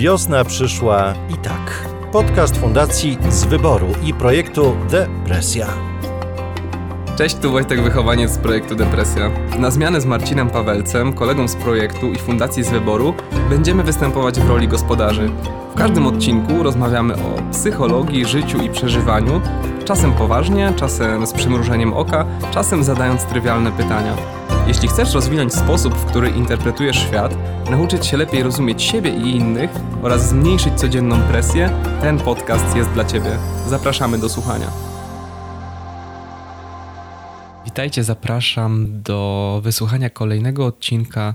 Wiosna przyszła i tak. Podcast Fundacji z Wyboru i projektu Depresja. Cześć, tu Wojtek Wychowaniec z projektu Depresja. Na zmianę z Marcinem Pawelcem, kolegą z projektu i Fundacji z Wyboru, będziemy występować w roli gospodarzy. W każdym odcinku rozmawiamy o psychologii, życiu i przeżywaniu, czasem poważnie, czasem z przymrużeniem oka, czasem zadając trywialne pytania. Jeśli chcesz rozwinąć sposób, w który interpretujesz świat, nauczyć się lepiej rozumieć siebie i innych oraz zmniejszyć codzienną presję, ten podcast jest dla Ciebie. Zapraszamy do słuchania. Witajcie, zapraszam do wysłuchania kolejnego odcinka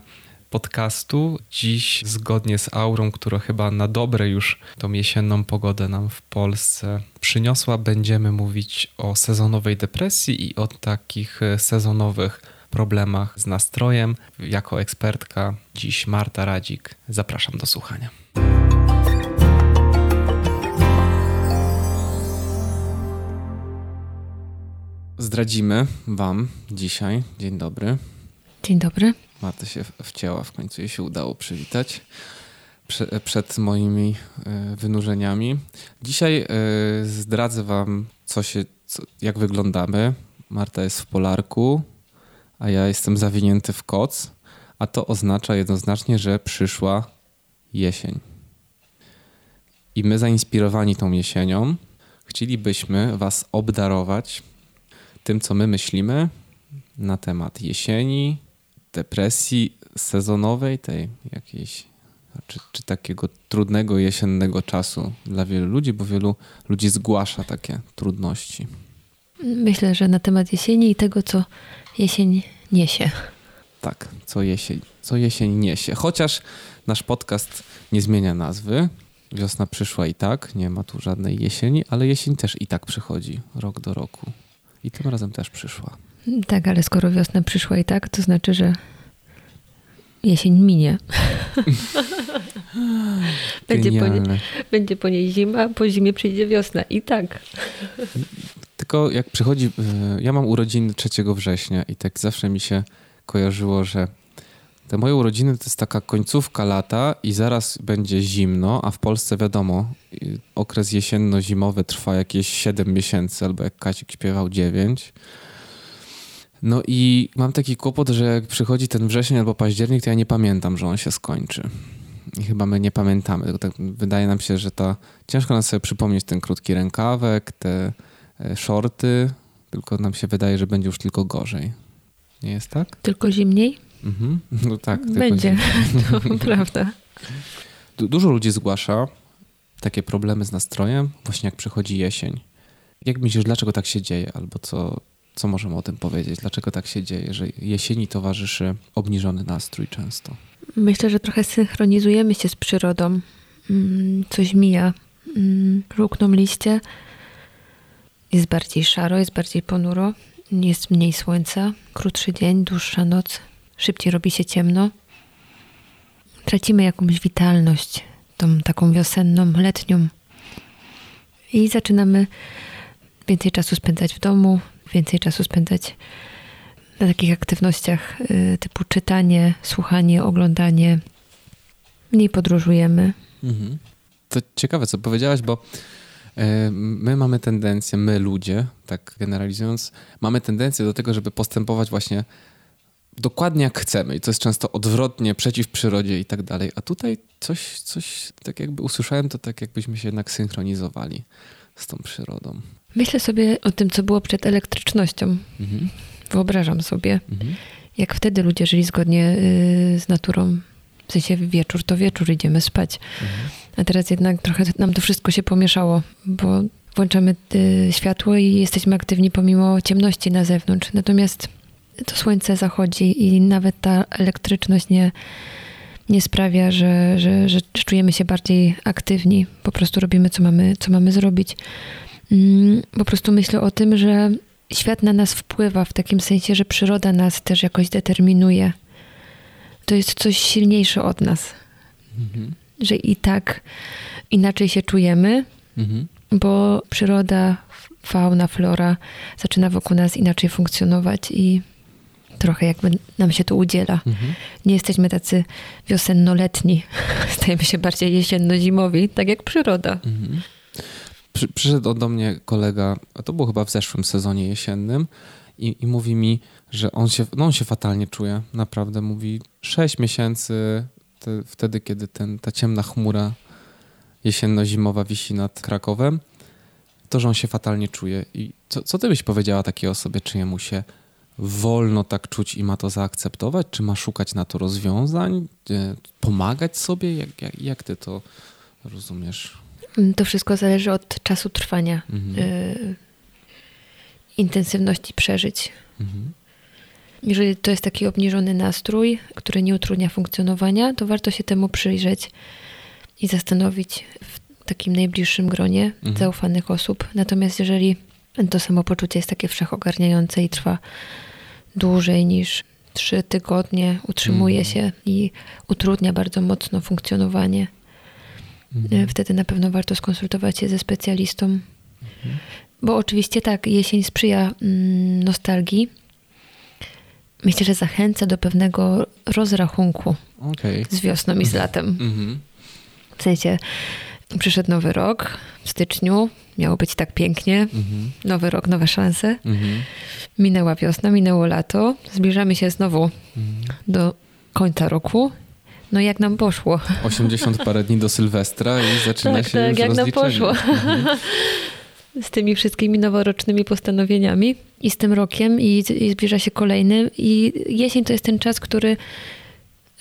podcastu. Dziś, zgodnie z aurą, która chyba na dobre już tą jesienną pogodę nam w Polsce przyniosła, będziemy mówić o sezonowej depresji i o takich sezonowych problemach z nastrojem. Jako ekspertka dziś Marta Radzik. Zapraszam do słuchania. Zdradzimy Wam dzisiaj. Dzień dobry. Dzień dobry. Marta się wcięła, w końcu jej się udało przywitać prze, przed moimi y, wynurzeniami. Dzisiaj y, zdradzę Wam, co się, jak wyglądamy. Marta jest w polarku, a ja jestem zawinięty w koc, a to oznacza jednoznacznie, że przyszła jesień. I my, zainspirowani tą jesienią, chcielibyśmy Was obdarować tym, co my myślimy na temat jesieni, depresji sezonowej, tej jakiejś, czy, czy takiego trudnego jesiennego czasu dla wielu ludzi, bo wielu ludzi zgłasza takie trudności. Myślę, że na temat jesieni i tego, co jesień niesie. Tak, co jesień, co jesień niesie. Chociaż nasz podcast nie zmienia nazwy. Wiosna przyszła i tak, nie ma tu żadnej jesieni, ale jesień też i tak przychodzi rok do roku. I tym razem też przyszła. Tak, ale skoro wiosna przyszła i tak, to znaczy, że jesień minie. będzie, po nie, będzie po niej zima, a po zimie przyjdzie wiosna. I tak. Tylko jak przychodzi, y, ja mam urodziny 3 września i tak zawsze mi się kojarzyło, że te moje urodziny to jest taka końcówka lata i zaraz będzie zimno, a w Polsce wiadomo, okres jesienno-zimowy trwa jakieś 7 miesięcy, albo jak Kazik śpiewał 9. No i mam taki kłopot, że jak przychodzi ten wrzesień albo październik, to ja nie pamiętam, że on się skończy. I chyba my nie pamiętamy. Tak wydaje nam się, że ta ciężko nam sobie przypomnieć ten krótki rękawek, te E, shorty, tylko nam się wydaje, że będzie już tylko gorzej. Nie jest tak? Tylko zimniej? Mhm. No tak. Będzie, to prawda. Du dużo ludzi zgłasza takie problemy z nastrojem, właśnie jak przychodzi jesień. Jak myślisz, dlaczego tak się dzieje? Albo co, co możemy o tym powiedzieć? Dlaczego tak się dzieje, że jesieni towarzyszy obniżony nastrój często? Myślę, że trochę synchronizujemy się z przyrodą. Mm, coś mija. Rukną mm, liście, jest bardziej szaro, jest bardziej ponuro, jest mniej słońca, krótszy dzień, dłuższa noc, szybciej robi się ciemno. Tracimy jakąś witalność, tą taką wiosenną, letnią. I zaczynamy więcej czasu spędzać w domu, więcej czasu spędzać na takich aktywnościach y, typu czytanie, słuchanie, oglądanie. Mniej podróżujemy. Mhm. To ciekawe, co powiedziałaś, bo my mamy tendencję, my ludzie, tak generalizując, mamy tendencję do tego, żeby postępować właśnie dokładnie jak chcemy i to jest często odwrotnie, przeciw przyrodzie i tak dalej. A tutaj coś, coś tak jakby usłyszałem, to tak jakbyśmy się jednak synchronizowali z tą przyrodą. Myślę sobie o tym, co było przed elektrycznością. Mhm. Wyobrażam sobie, mhm. jak wtedy ludzie żyli zgodnie y, z naturą. W sensie wieczór to wieczór, idziemy spać. Mhm. A teraz jednak trochę nam to wszystko się pomieszało, bo włączamy y, światło i jesteśmy aktywni pomimo ciemności na zewnątrz. Natomiast to słońce zachodzi i nawet ta elektryczność nie, nie sprawia, że, że, że czujemy się bardziej aktywni. Po prostu robimy, co mamy, co mamy zrobić. Mm, po prostu myślę o tym, że świat na nas wpływa w takim sensie, że przyroda nas też jakoś determinuje. To jest coś silniejsze od nas. Mhm że i tak inaczej się czujemy, mhm. bo przyroda, fauna, flora zaczyna wokół nas inaczej funkcjonować i trochę jakby nam się to udziela. Mhm. Nie jesteśmy tacy wiosennoletni, stajemy się bardziej jesienno-zimowi, tak jak przyroda. Mhm. Przy, przyszedł do mnie kolega, a to było chyba w zeszłym sezonie jesiennym i, i mówi mi, że on się, no on się fatalnie czuje, naprawdę. Mówi, sześć miesięcy te, wtedy, kiedy ten, ta ciemna chmura jesienno-zimowa wisi nad Krakowem, to, że on się fatalnie czuje. I co, co ty byś powiedziała takiej osobie, czy jemu się wolno tak czuć i ma to zaakceptować? Czy ma szukać na to rozwiązań? Pomagać sobie? Jak, jak, jak ty to rozumiesz? To wszystko zależy od czasu trwania, mhm. Intensywności przeżyć. Mhm. Jeżeli to jest taki obniżony nastrój, który nie utrudnia funkcjonowania, to warto się temu przyjrzeć i zastanowić w takim najbliższym gronie mhm. zaufanych osób. Natomiast jeżeli to samopoczucie jest takie wszechogarniające i trwa dłużej niż trzy tygodnie, utrzymuje mhm. się i utrudnia bardzo mocno funkcjonowanie, mhm. wtedy na pewno warto skonsultować się ze specjalistą. Mhm. Bo oczywiście tak, jesień sprzyja mm, nostalgii. Myślę, że zachęca do pewnego rozrachunku okay. z wiosną i z latem. Mm-hmm. W sensie przyszedł nowy rok w styczniu, miało być tak pięknie. Mm-hmm. Nowy rok, nowe szanse. Mm-hmm. Minęła wiosna, minęło lato. Zbliżamy się znowu mhm. do końca roku. No jak nam poszło. 80 parę dni do Sylwestra i zaczyna tak, się tak, już jak nam poszło. Mhm z tymi wszystkimi noworocznymi postanowieniami i z tym rokiem i, i zbliża się kolejny i jesień to jest ten czas, który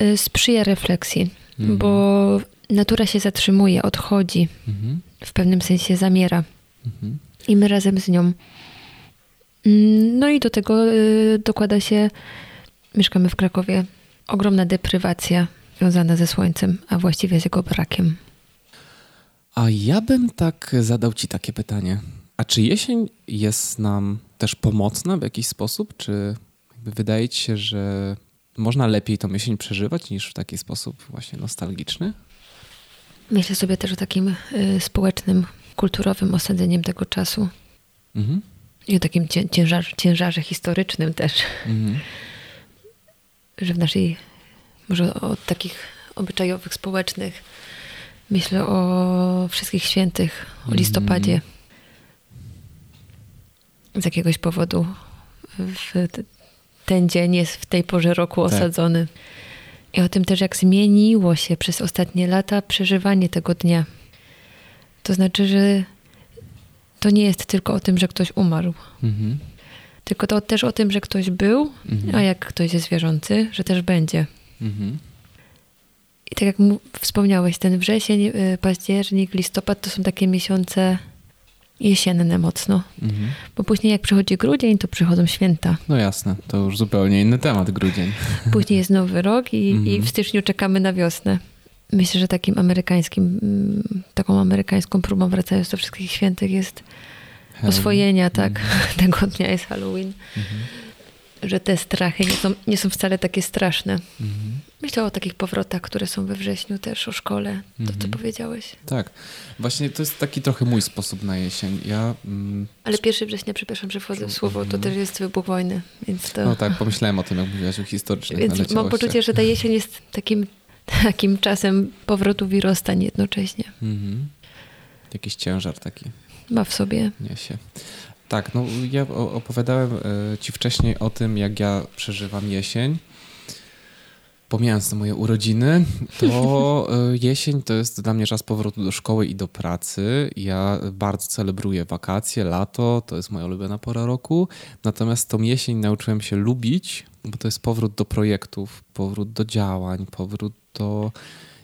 y, sprzyja refleksji, mhm. bo natura się zatrzymuje, odchodzi, mhm. w pewnym sensie zamiera mhm. i my razem z nią. Mm, no i do tego y, dokłada się, mieszkamy w Krakowie, ogromna deprywacja związana ze słońcem, a właściwie z jego brakiem. A ja bym tak zadał Ci takie pytanie. A czy jesień jest nam też pomocna w jakiś sposób? Czy wydaje Ci się, że można lepiej tą jesień przeżywać niż w taki sposób właśnie nostalgiczny? Myślę sobie też o takim y, społecznym, kulturowym osadzeniem tego czasu. Mhm. I o takim ciężarze, ciężarze historycznym też. Mhm. Że w naszej, może o takich obyczajowych, społecznych Myślę o wszystkich świętych, o listopadzie. Z jakiegoś powodu ten dzień jest w tej porze roku tak. osadzony. I o tym też, jak zmieniło się przez ostatnie lata przeżywanie tego dnia. To znaczy, że to nie jest tylko o tym, że ktoś umarł. Mhm. Tylko to też o tym, że ktoś był, mhm. a jak ktoś jest wierzący, że też będzie. Mhm. I tak jak wspomniałeś, ten wrzesień, y, październik, listopad to są takie miesiące jesienne mocno. Mhm. Bo później jak przychodzi grudzień, to przychodzą święta. No jasne, to już zupełnie inny temat, grudzień. Później jest nowy rok i, mhm. i w styczniu czekamy na wiosnę. Myślę, że takim amerykańskim, mm, taką amerykańską próbą wracając do wszystkich świętych jest Halloween. oswojenia, tak, mhm. tego dnia jest Halloween. Mhm że te strachy nie są, nie są wcale takie straszne. Mhm. Myślę o takich powrotach, które są we wrześniu też, o szkole, to mhm. co powiedziałeś. Tak. Właśnie to jest taki trochę mój sposób na jesień. Ja, mm... Ale pierwszy września, przepraszam, że wchodzę w słowo, to mhm. też jest wybuch wojny, więc to... No tak, pomyślałem o tym, jak mówiłaś o historycznych Więc mam poczucie, że ta jesień jest takim, takim czasem powrotów i rozstań jednocześnie. Mhm. Jakiś ciężar taki. Ma w sobie. Niesie. Tak, no ja opowiadałem e, ci wcześniej o tym, jak ja przeżywam jesień. Pomijając moje urodziny, to e, jesień to jest dla mnie czas powrotu do szkoły i do pracy. Ja bardzo celebruję wakacje, lato, to jest moja ulubiona pora roku. Natomiast tą jesień nauczyłem się lubić, bo to jest powrót do projektów, powrót do działań, powrót do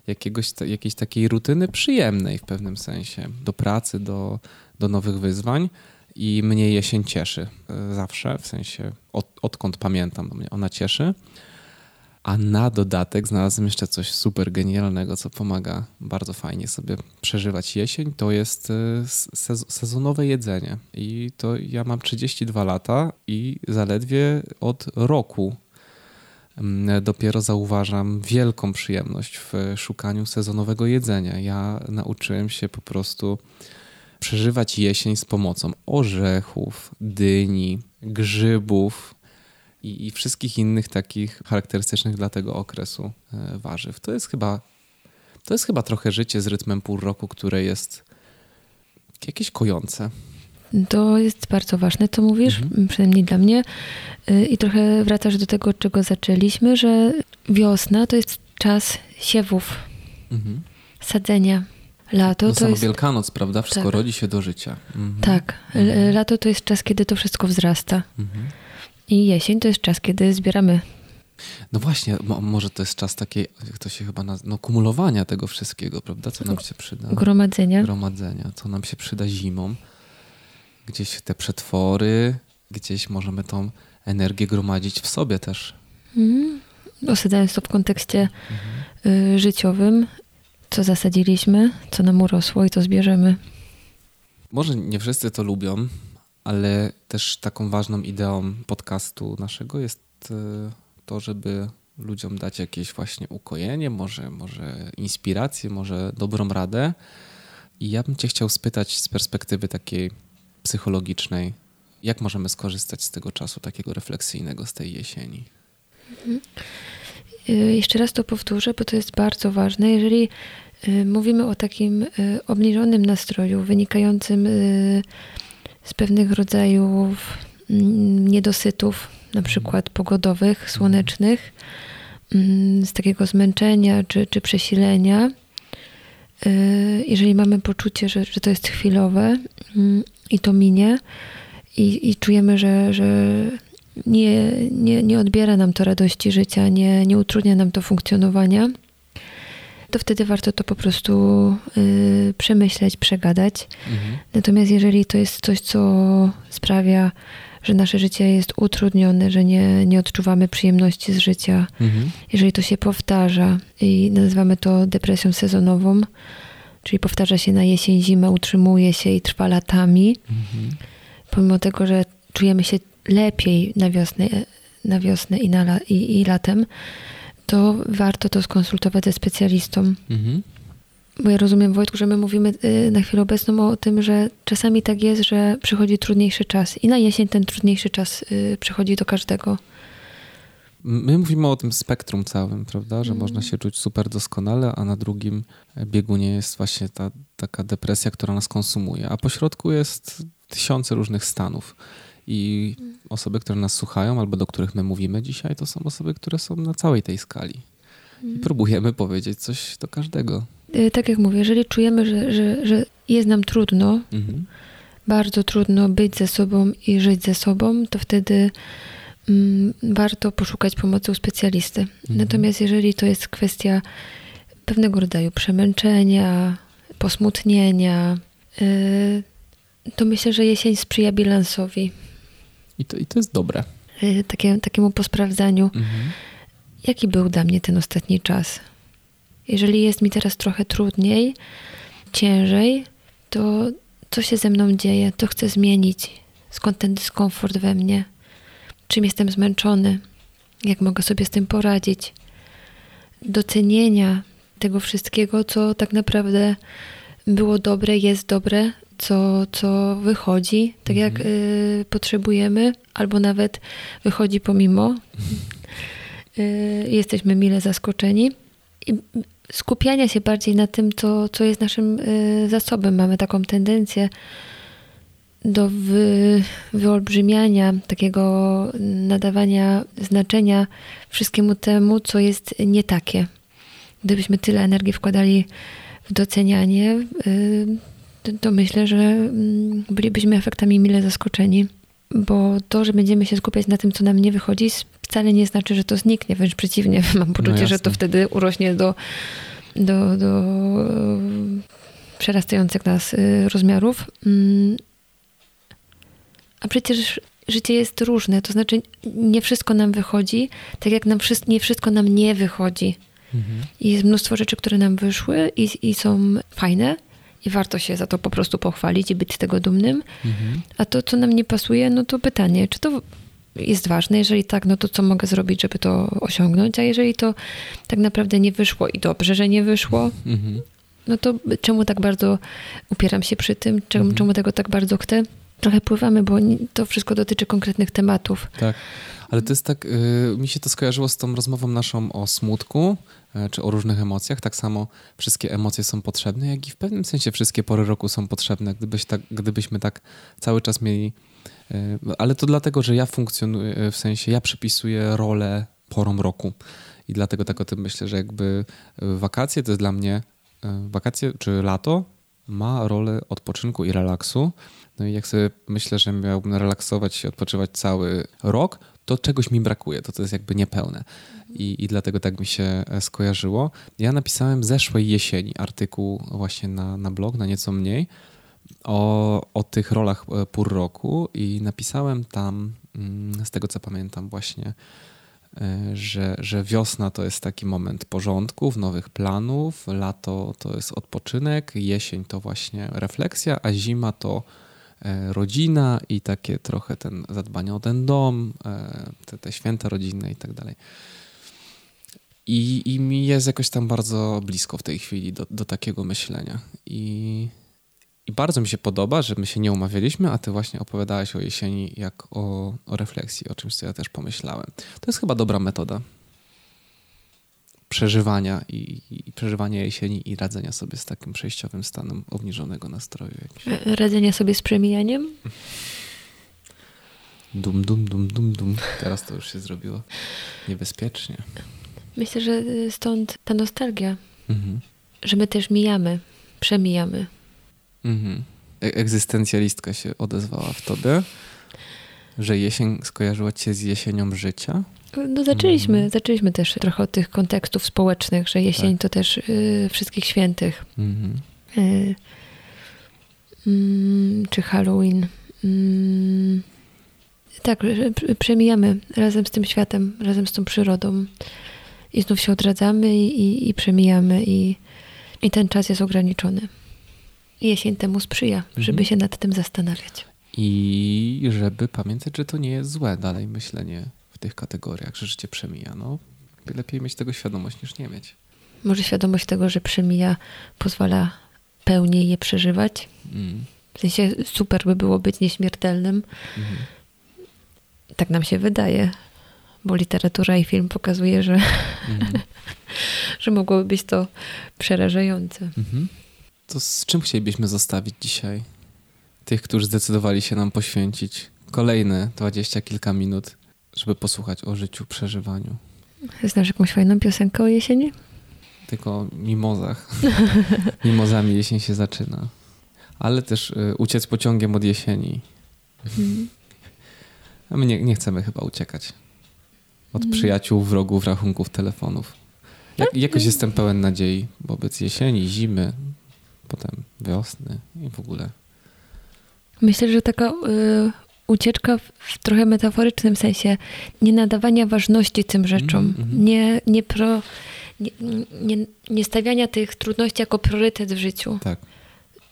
jakiegoś, jakiejś takiej rutyny przyjemnej w pewnym sensie, do pracy, do, do nowych wyzwań i mnie jesień cieszy e, zawsze, w sensie od, odkąd pamiętam, mnie ona cieszy. A na dodatek znalazłem jeszcze coś super genialnego, co pomaga bardzo fajnie sobie przeżywać jesień. To jest e, sezonowe jedzenie. I to ja mam 32 lata i zaledwie od roku mm, dopiero zauważam wielką przyjemność w szukaniu sezonowego jedzenia. Ja nauczyłem się po prostu przeżywać jesień z pomocą orzechów, dyni, grzybów i, i wszystkich innych takich charakterystycznych dla tego okresu e, warzyw. To jest chyba, to jest chyba trochę życie z rytmem pół roku, które jest jakieś kojące. To jest bardzo ważne, co mówisz, mhm. przynajmniej dla mnie. Y, I trochę wracasz do tego, czego zaczęliśmy, że wiosna to jest czas siewów, mhm. sadzenia. Lato no to jest... Wielkanoc, prawda? Wszystko tak. rodzi się do życia. Mhm. Tak. Mhm. Lato to jest czas, kiedy to wszystko wzrasta. Mhm. I jesień to jest czas, kiedy zbieramy. No właśnie, może to jest czas takiej, jak to się chyba nazywa, no kumulowania tego wszystkiego, prawda? Co nam się przyda? Gromadzenia. Gromadzenia, co nam się przyda zimą. Gdzieś te przetwory, gdzieś możemy tą energię gromadzić w sobie też. Mhm. Osadzając to w kontekście mhm. życiowym, co zasadziliśmy, co nam urosło i co zbierzemy. Może nie wszyscy to lubią, ale też taką ważną ideą podcastu naszego jest e, to, żeby ludziom dać jakieś właśnie ukojenie, może, może inspirację, może dobrą radę. I ja bym Cię chciał spytać z perspektywy takiej psychologicznej, jak możemy skorzystać z tego czasu takiego refleksyjnego, z tej jesieni? Mhm. Y, jeszcze raz to powtórzę, bo to jest bardzo ważne. Jeżeli y, mówimy o takim y, obniżonym nastroju wynikającym z pewnych rodzajów mm, niedosytów, na przykład pogodowych, mhm. słonecznych, mm, z takiego zmęczenia czy, czy przesilenia, jeżeli mamy poczucie, że, że to jest chwilowe mm, i to minie, i, i czujemy, że, że nie, nie, nie odbiera nam to radości życia, nie, nie utrudnia nam to funkcjonowania, to wtedy warto to po prostu y, przemyśleć, przegadać. Mhm. Natomiast jeżeli to jest coś, co sprawia, że nasze życie jest utrudnione, że nie, nie odczuwamy przyjemności z życia, mhm. jeżeli to się powtarza i nazywamy to depresją sezonową, czyli powtarza się na jesień, zimę, utrzymuje się i trwa latami, mhm. pomimo tego, że czujemy się lepiej na wiosnę, na wiosnę i, na, i, i latem, to warto to skonsultować ze specjalistą. Mhm. Bo ja rozumiem, Wojtku, że my mówimy y, na chwilę obecną o tym, że czasami tak jest, że przychodzi trudniejszy czas i na jesień ten trudniejszy czas y, przychodzi do każdego. My mówimy o tym spektrum całym, prawda? Że mm. można się czuć super doskonale, a na drugim biegunie jest właśnie ta taka depresja, która nas konsumuje. A po środku jest tysiące różnych stanów. I osoby, które nas słuchają albo do których my mówimy dzisiaj, to są osoby, które są na całej tej skali. I mhm. próbujemy powiedzieć coś do każdego. Y, tak jak mówię, jeżeli czujemy, że, że, że jest nam trudno, mhm. bardzo trudno być ze sobą i żyć ze sobą, to wtedy mm, warto poszukać pomocy u specjalisty. Mhm. Natomiast jeżeli to jest kwestia pewnego rodzaju przemęczenia, posmutnienia, yy, to myślę, że jesień sprzyja bilansowi. I to, i to jest dobre. Y, takie, takiemu posprawdzaniu, mhm. jaki był dla mnie ten ostatni czas. Jeżeli jest mi teraz trochę trudniej, ciężej, to co się ze mną dzieje, to chcę zmienić. Skąd ten dyskomfort we mnie? Czym jestem zmęczony? Jak mogę sobie z tym poradzić? Docenienia tego wszystkiego, co tak naprawdę było dobre, jest dobre, co, co wychodzi tak jak mhm. y, potrzebujemy, albo nawet wychodzi pomimo. Y, jesteśmy mile zaskoczeni. I skupiania się bardziej na tym, co, co jest naszym y, zasobem. Mamy taką tendencję do wy, wyolbrzymiania, takiego nadawania znaczenia wszystkiemu temu, co jest nie takie. Gdybyśmy tyle energii wkładali w docenianie, y, to myślę, że mm, bylibyśmy efektami mile zaskoczeni, bo to, że będziemy się skupiać na tym, co nam nie wychodzi, wcale nie znaczy, że to zniknie, wręcz przeciwnie. Mam poczucie, no że to wtedy urośnie do, do, do przerastających nas y, rozmiarów. Mm. A przecież życie jest różne, to znaczy nie wszystko nam wychodzi, tak jak nam nie wszystko nam nie wychodzi. Mhm. I jest mnóstwo rzeczy, które nam wyszły i, i są fajne, i warto się za to po prostu pochwalić i być z tego dumnym. Mhm. A to, co nam nie pasuje, no to pytanie, czy to jest ważne? Jeżeli tak, no to co mogę zrobić, żeby to osiągnąć? A jeżeli to tak naprawdę nie wyszło i dobrze, że nie wyszło, mhm. no to czemu tak bardzo upieram się przy tym? Czemu, mhm. czemu tego tak bardzo chcę? Trochę pływamy, bo to wszystko dotyczy konkretnych tematów. Tak. Ale to jest tak, y, mi się to skojarzyło z tą rozmową naszą o smutku, y, czy o różnych emocjach. Tak samo wszystkie emocje są potrzebne, jak i w pewnym sensie wszystkie pory roku są potrzebne. Gdybyś tak, gdybyśmy tak cały czas mieli. Y, ale to dlatego, że ja funkcjonuję, w sensie ja przypisuję rolę porom roku. I dlatego tak o tym myślę, że jakby wakacje to jest dla mnie, wakacje czy lato ma rolę odpoczynku i relaksu. No i jak sobie myślę, że miałbym relaksować się, odpoczywać cały rok, to czegoś mi brakuje, to to jest jakby niepełne. I, I dlatego tak mi się e, skojarzyło. Ja napisałem zeszłej jesieni artykuł właśnie na, na blog, na nieco mniej, o, o tych rolach e, pór roku i napisałem tam, mm, z tego co pamiętam właśnie, e, że, że wiosna to jest taki moment porządków, nowych planów, lato to jest odpoczynek, jesień to właśnie refleksja, a zima to rodzina i takie trochę ten zadbanie o ten dom, e, te, te święta rodzinne i tak dalej. I, I mi jest jakoś tam bardzo blisko w tej chwili do, do takiego myślenia. I, I bardzo mi się podoba, że my się nie umawialiśmy, a ty właśnie opowiadałeś o jesieni jak o, o refleksji, o czymś, co ja też pomyślałem. To jest chyba dobra metoda przeżywania i, i przeżywania jesieni i radzenia sobie z takim przejściowym stanem obniżonego nastroju. E, radzenia sobie z przemijaniem? Dum, dum, dum, dum, dum. Teraz to już się zrobiło niebezpiecznie. Myślę, że stąd ta nostalgia, mhm. że my też mijamy, przemijamy. Mhm. E egzystencjalistka się odezwała w tobie, że jesień skojarzyła cię z jesienią życia? No zaczęliśmy, mm. zaczęliśmy też trochę od tych kontekstów społecznych, że jesień tak. to też y, wszystkich świętych. Mm -hmm. y, y, czy Halloween. Mm, tak, przemijamy razem z tym światem, razem z tą przyrodą. I znów się odradzamy i, i, i przemijamy i, i ten czas jest ograniczony. I jesień temu sprzyja, żeby mm -hmm. się nad tym zastanawiać. I żeby pamiętać, że to nie jest złe dalej myślenie tych kategoriach, że życie przemija. No, lepiej mieć tego świadomość niż nie mieć. Może świadomość tego, że przemija, pozwala pełniej je przeżywać. Mm. W sensie super by było być nieśmiertelnym. Mm. Tak nam się wydaje, bo literatura i film pokazuje, że, mm. że mogłoby być to przerażające. -hmm. To z czym chcielibyśmy zostawić dzisiaj? Tych, którzy zdecydowali się nam poświęcić kolejne dwadzieścia kilka minut żeby posłuchać o życiu, przeżywaniu. Znasz jakąś fajną piosenkę o jesieni? Tylko o mimozach. Mimozami jesień się zaczyna. Ale też y, uciec pociągiem od jesieni. Hmm. A my nie, nie, chcemy chyba uciekać. Od hmm. przyjaciół, wrogów, rachunków, telefonów. Jak, jakoś jestem pełen nadziei wobec jesieni, zimy, potem wiosny i w ogóle. Myślę, że taka y, ucieczka w trochę metaforycznym sensie, nie nadawania ważności tym rzeczom, mm-hmm. nie, nie, pro, nie, nie, nie, stawiania tych trudności jako priorytet w życiu. Tak.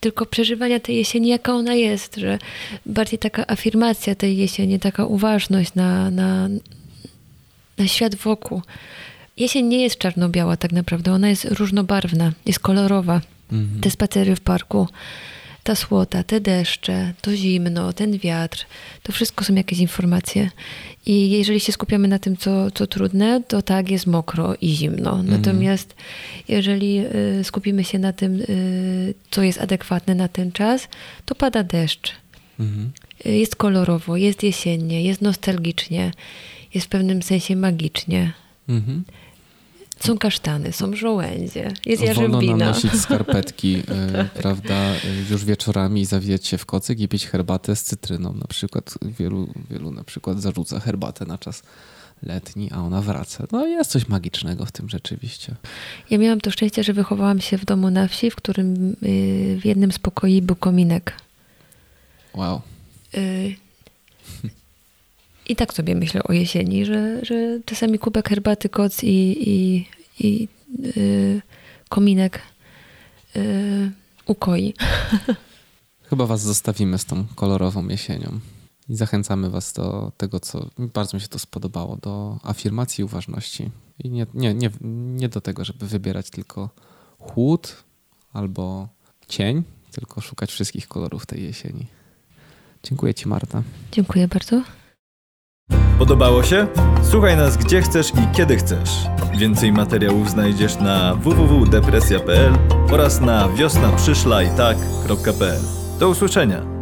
Tylko przeżywania tej jesieni, jaka ona jest, że bardziej taka afirmacja tej jesieni, taka uważność na, na, na świat wokół. Jesień nie jest czarno-biała tak naprawdę, ona jest różnobarwna, jest kolorowa. Mm-hmm. Te spacery w parku, ta słota, te deszcze, to zimno, ten wiatr, to wszystko są jakieś informacje. I jeżeli się skupiamy na tym, co, co trudne, to tak, jest mokro i zimno. Mhm. Natomiast jeżeli y, skupimy się na tym, y, co jest adekwatne na ten czas, to pada deszcz. Mhm. Y, jest kolorowo, jest jesiennie, jest nostalgicznie, jest w pewnym sensie magicznie. Mhm. Są kasztany, są żołędzie, jest jarzębina. Wolno nam nosić skarpetki, e, prawda, e, już wieczorami zawijać się w kocyk i pić herbatę z cytryną. Na przykład wielu, wielu na przykład zarzuca herbatę na czas letni, a ona wraca. No jest coś magicznego w tym rzeczywiście. Ja miałam to szczęście, że wychowałam się w domu na wsi, w którym y, w jednym z pokoi był kominek. Wow. Y, i tak sobie myślę o jesieni, że, że czasami kubek herbaty, koc i, i, i yy, kominek yy, ukoi. Chyba was zostawimy z tą kolorową jesienią. I zachęcamy was do tego, co bardzo mi się to spodobało, do afirmacji uważności. I nie, nie, nie, nie do tego, żeby wybierać tylko chłód albo cień, tylko szukać wszystkich kolorów tej jesieni. Dziękuję Ci, Marta. Dziękuję bardzo. Podobało się? Słuchaj nas gdzie chcesz i kiedy chcesz. Więcej materiałów znajdziesz na www.depresja.pl oraz na wiosnaprzyszlajtak.pl. Do usłyszenia!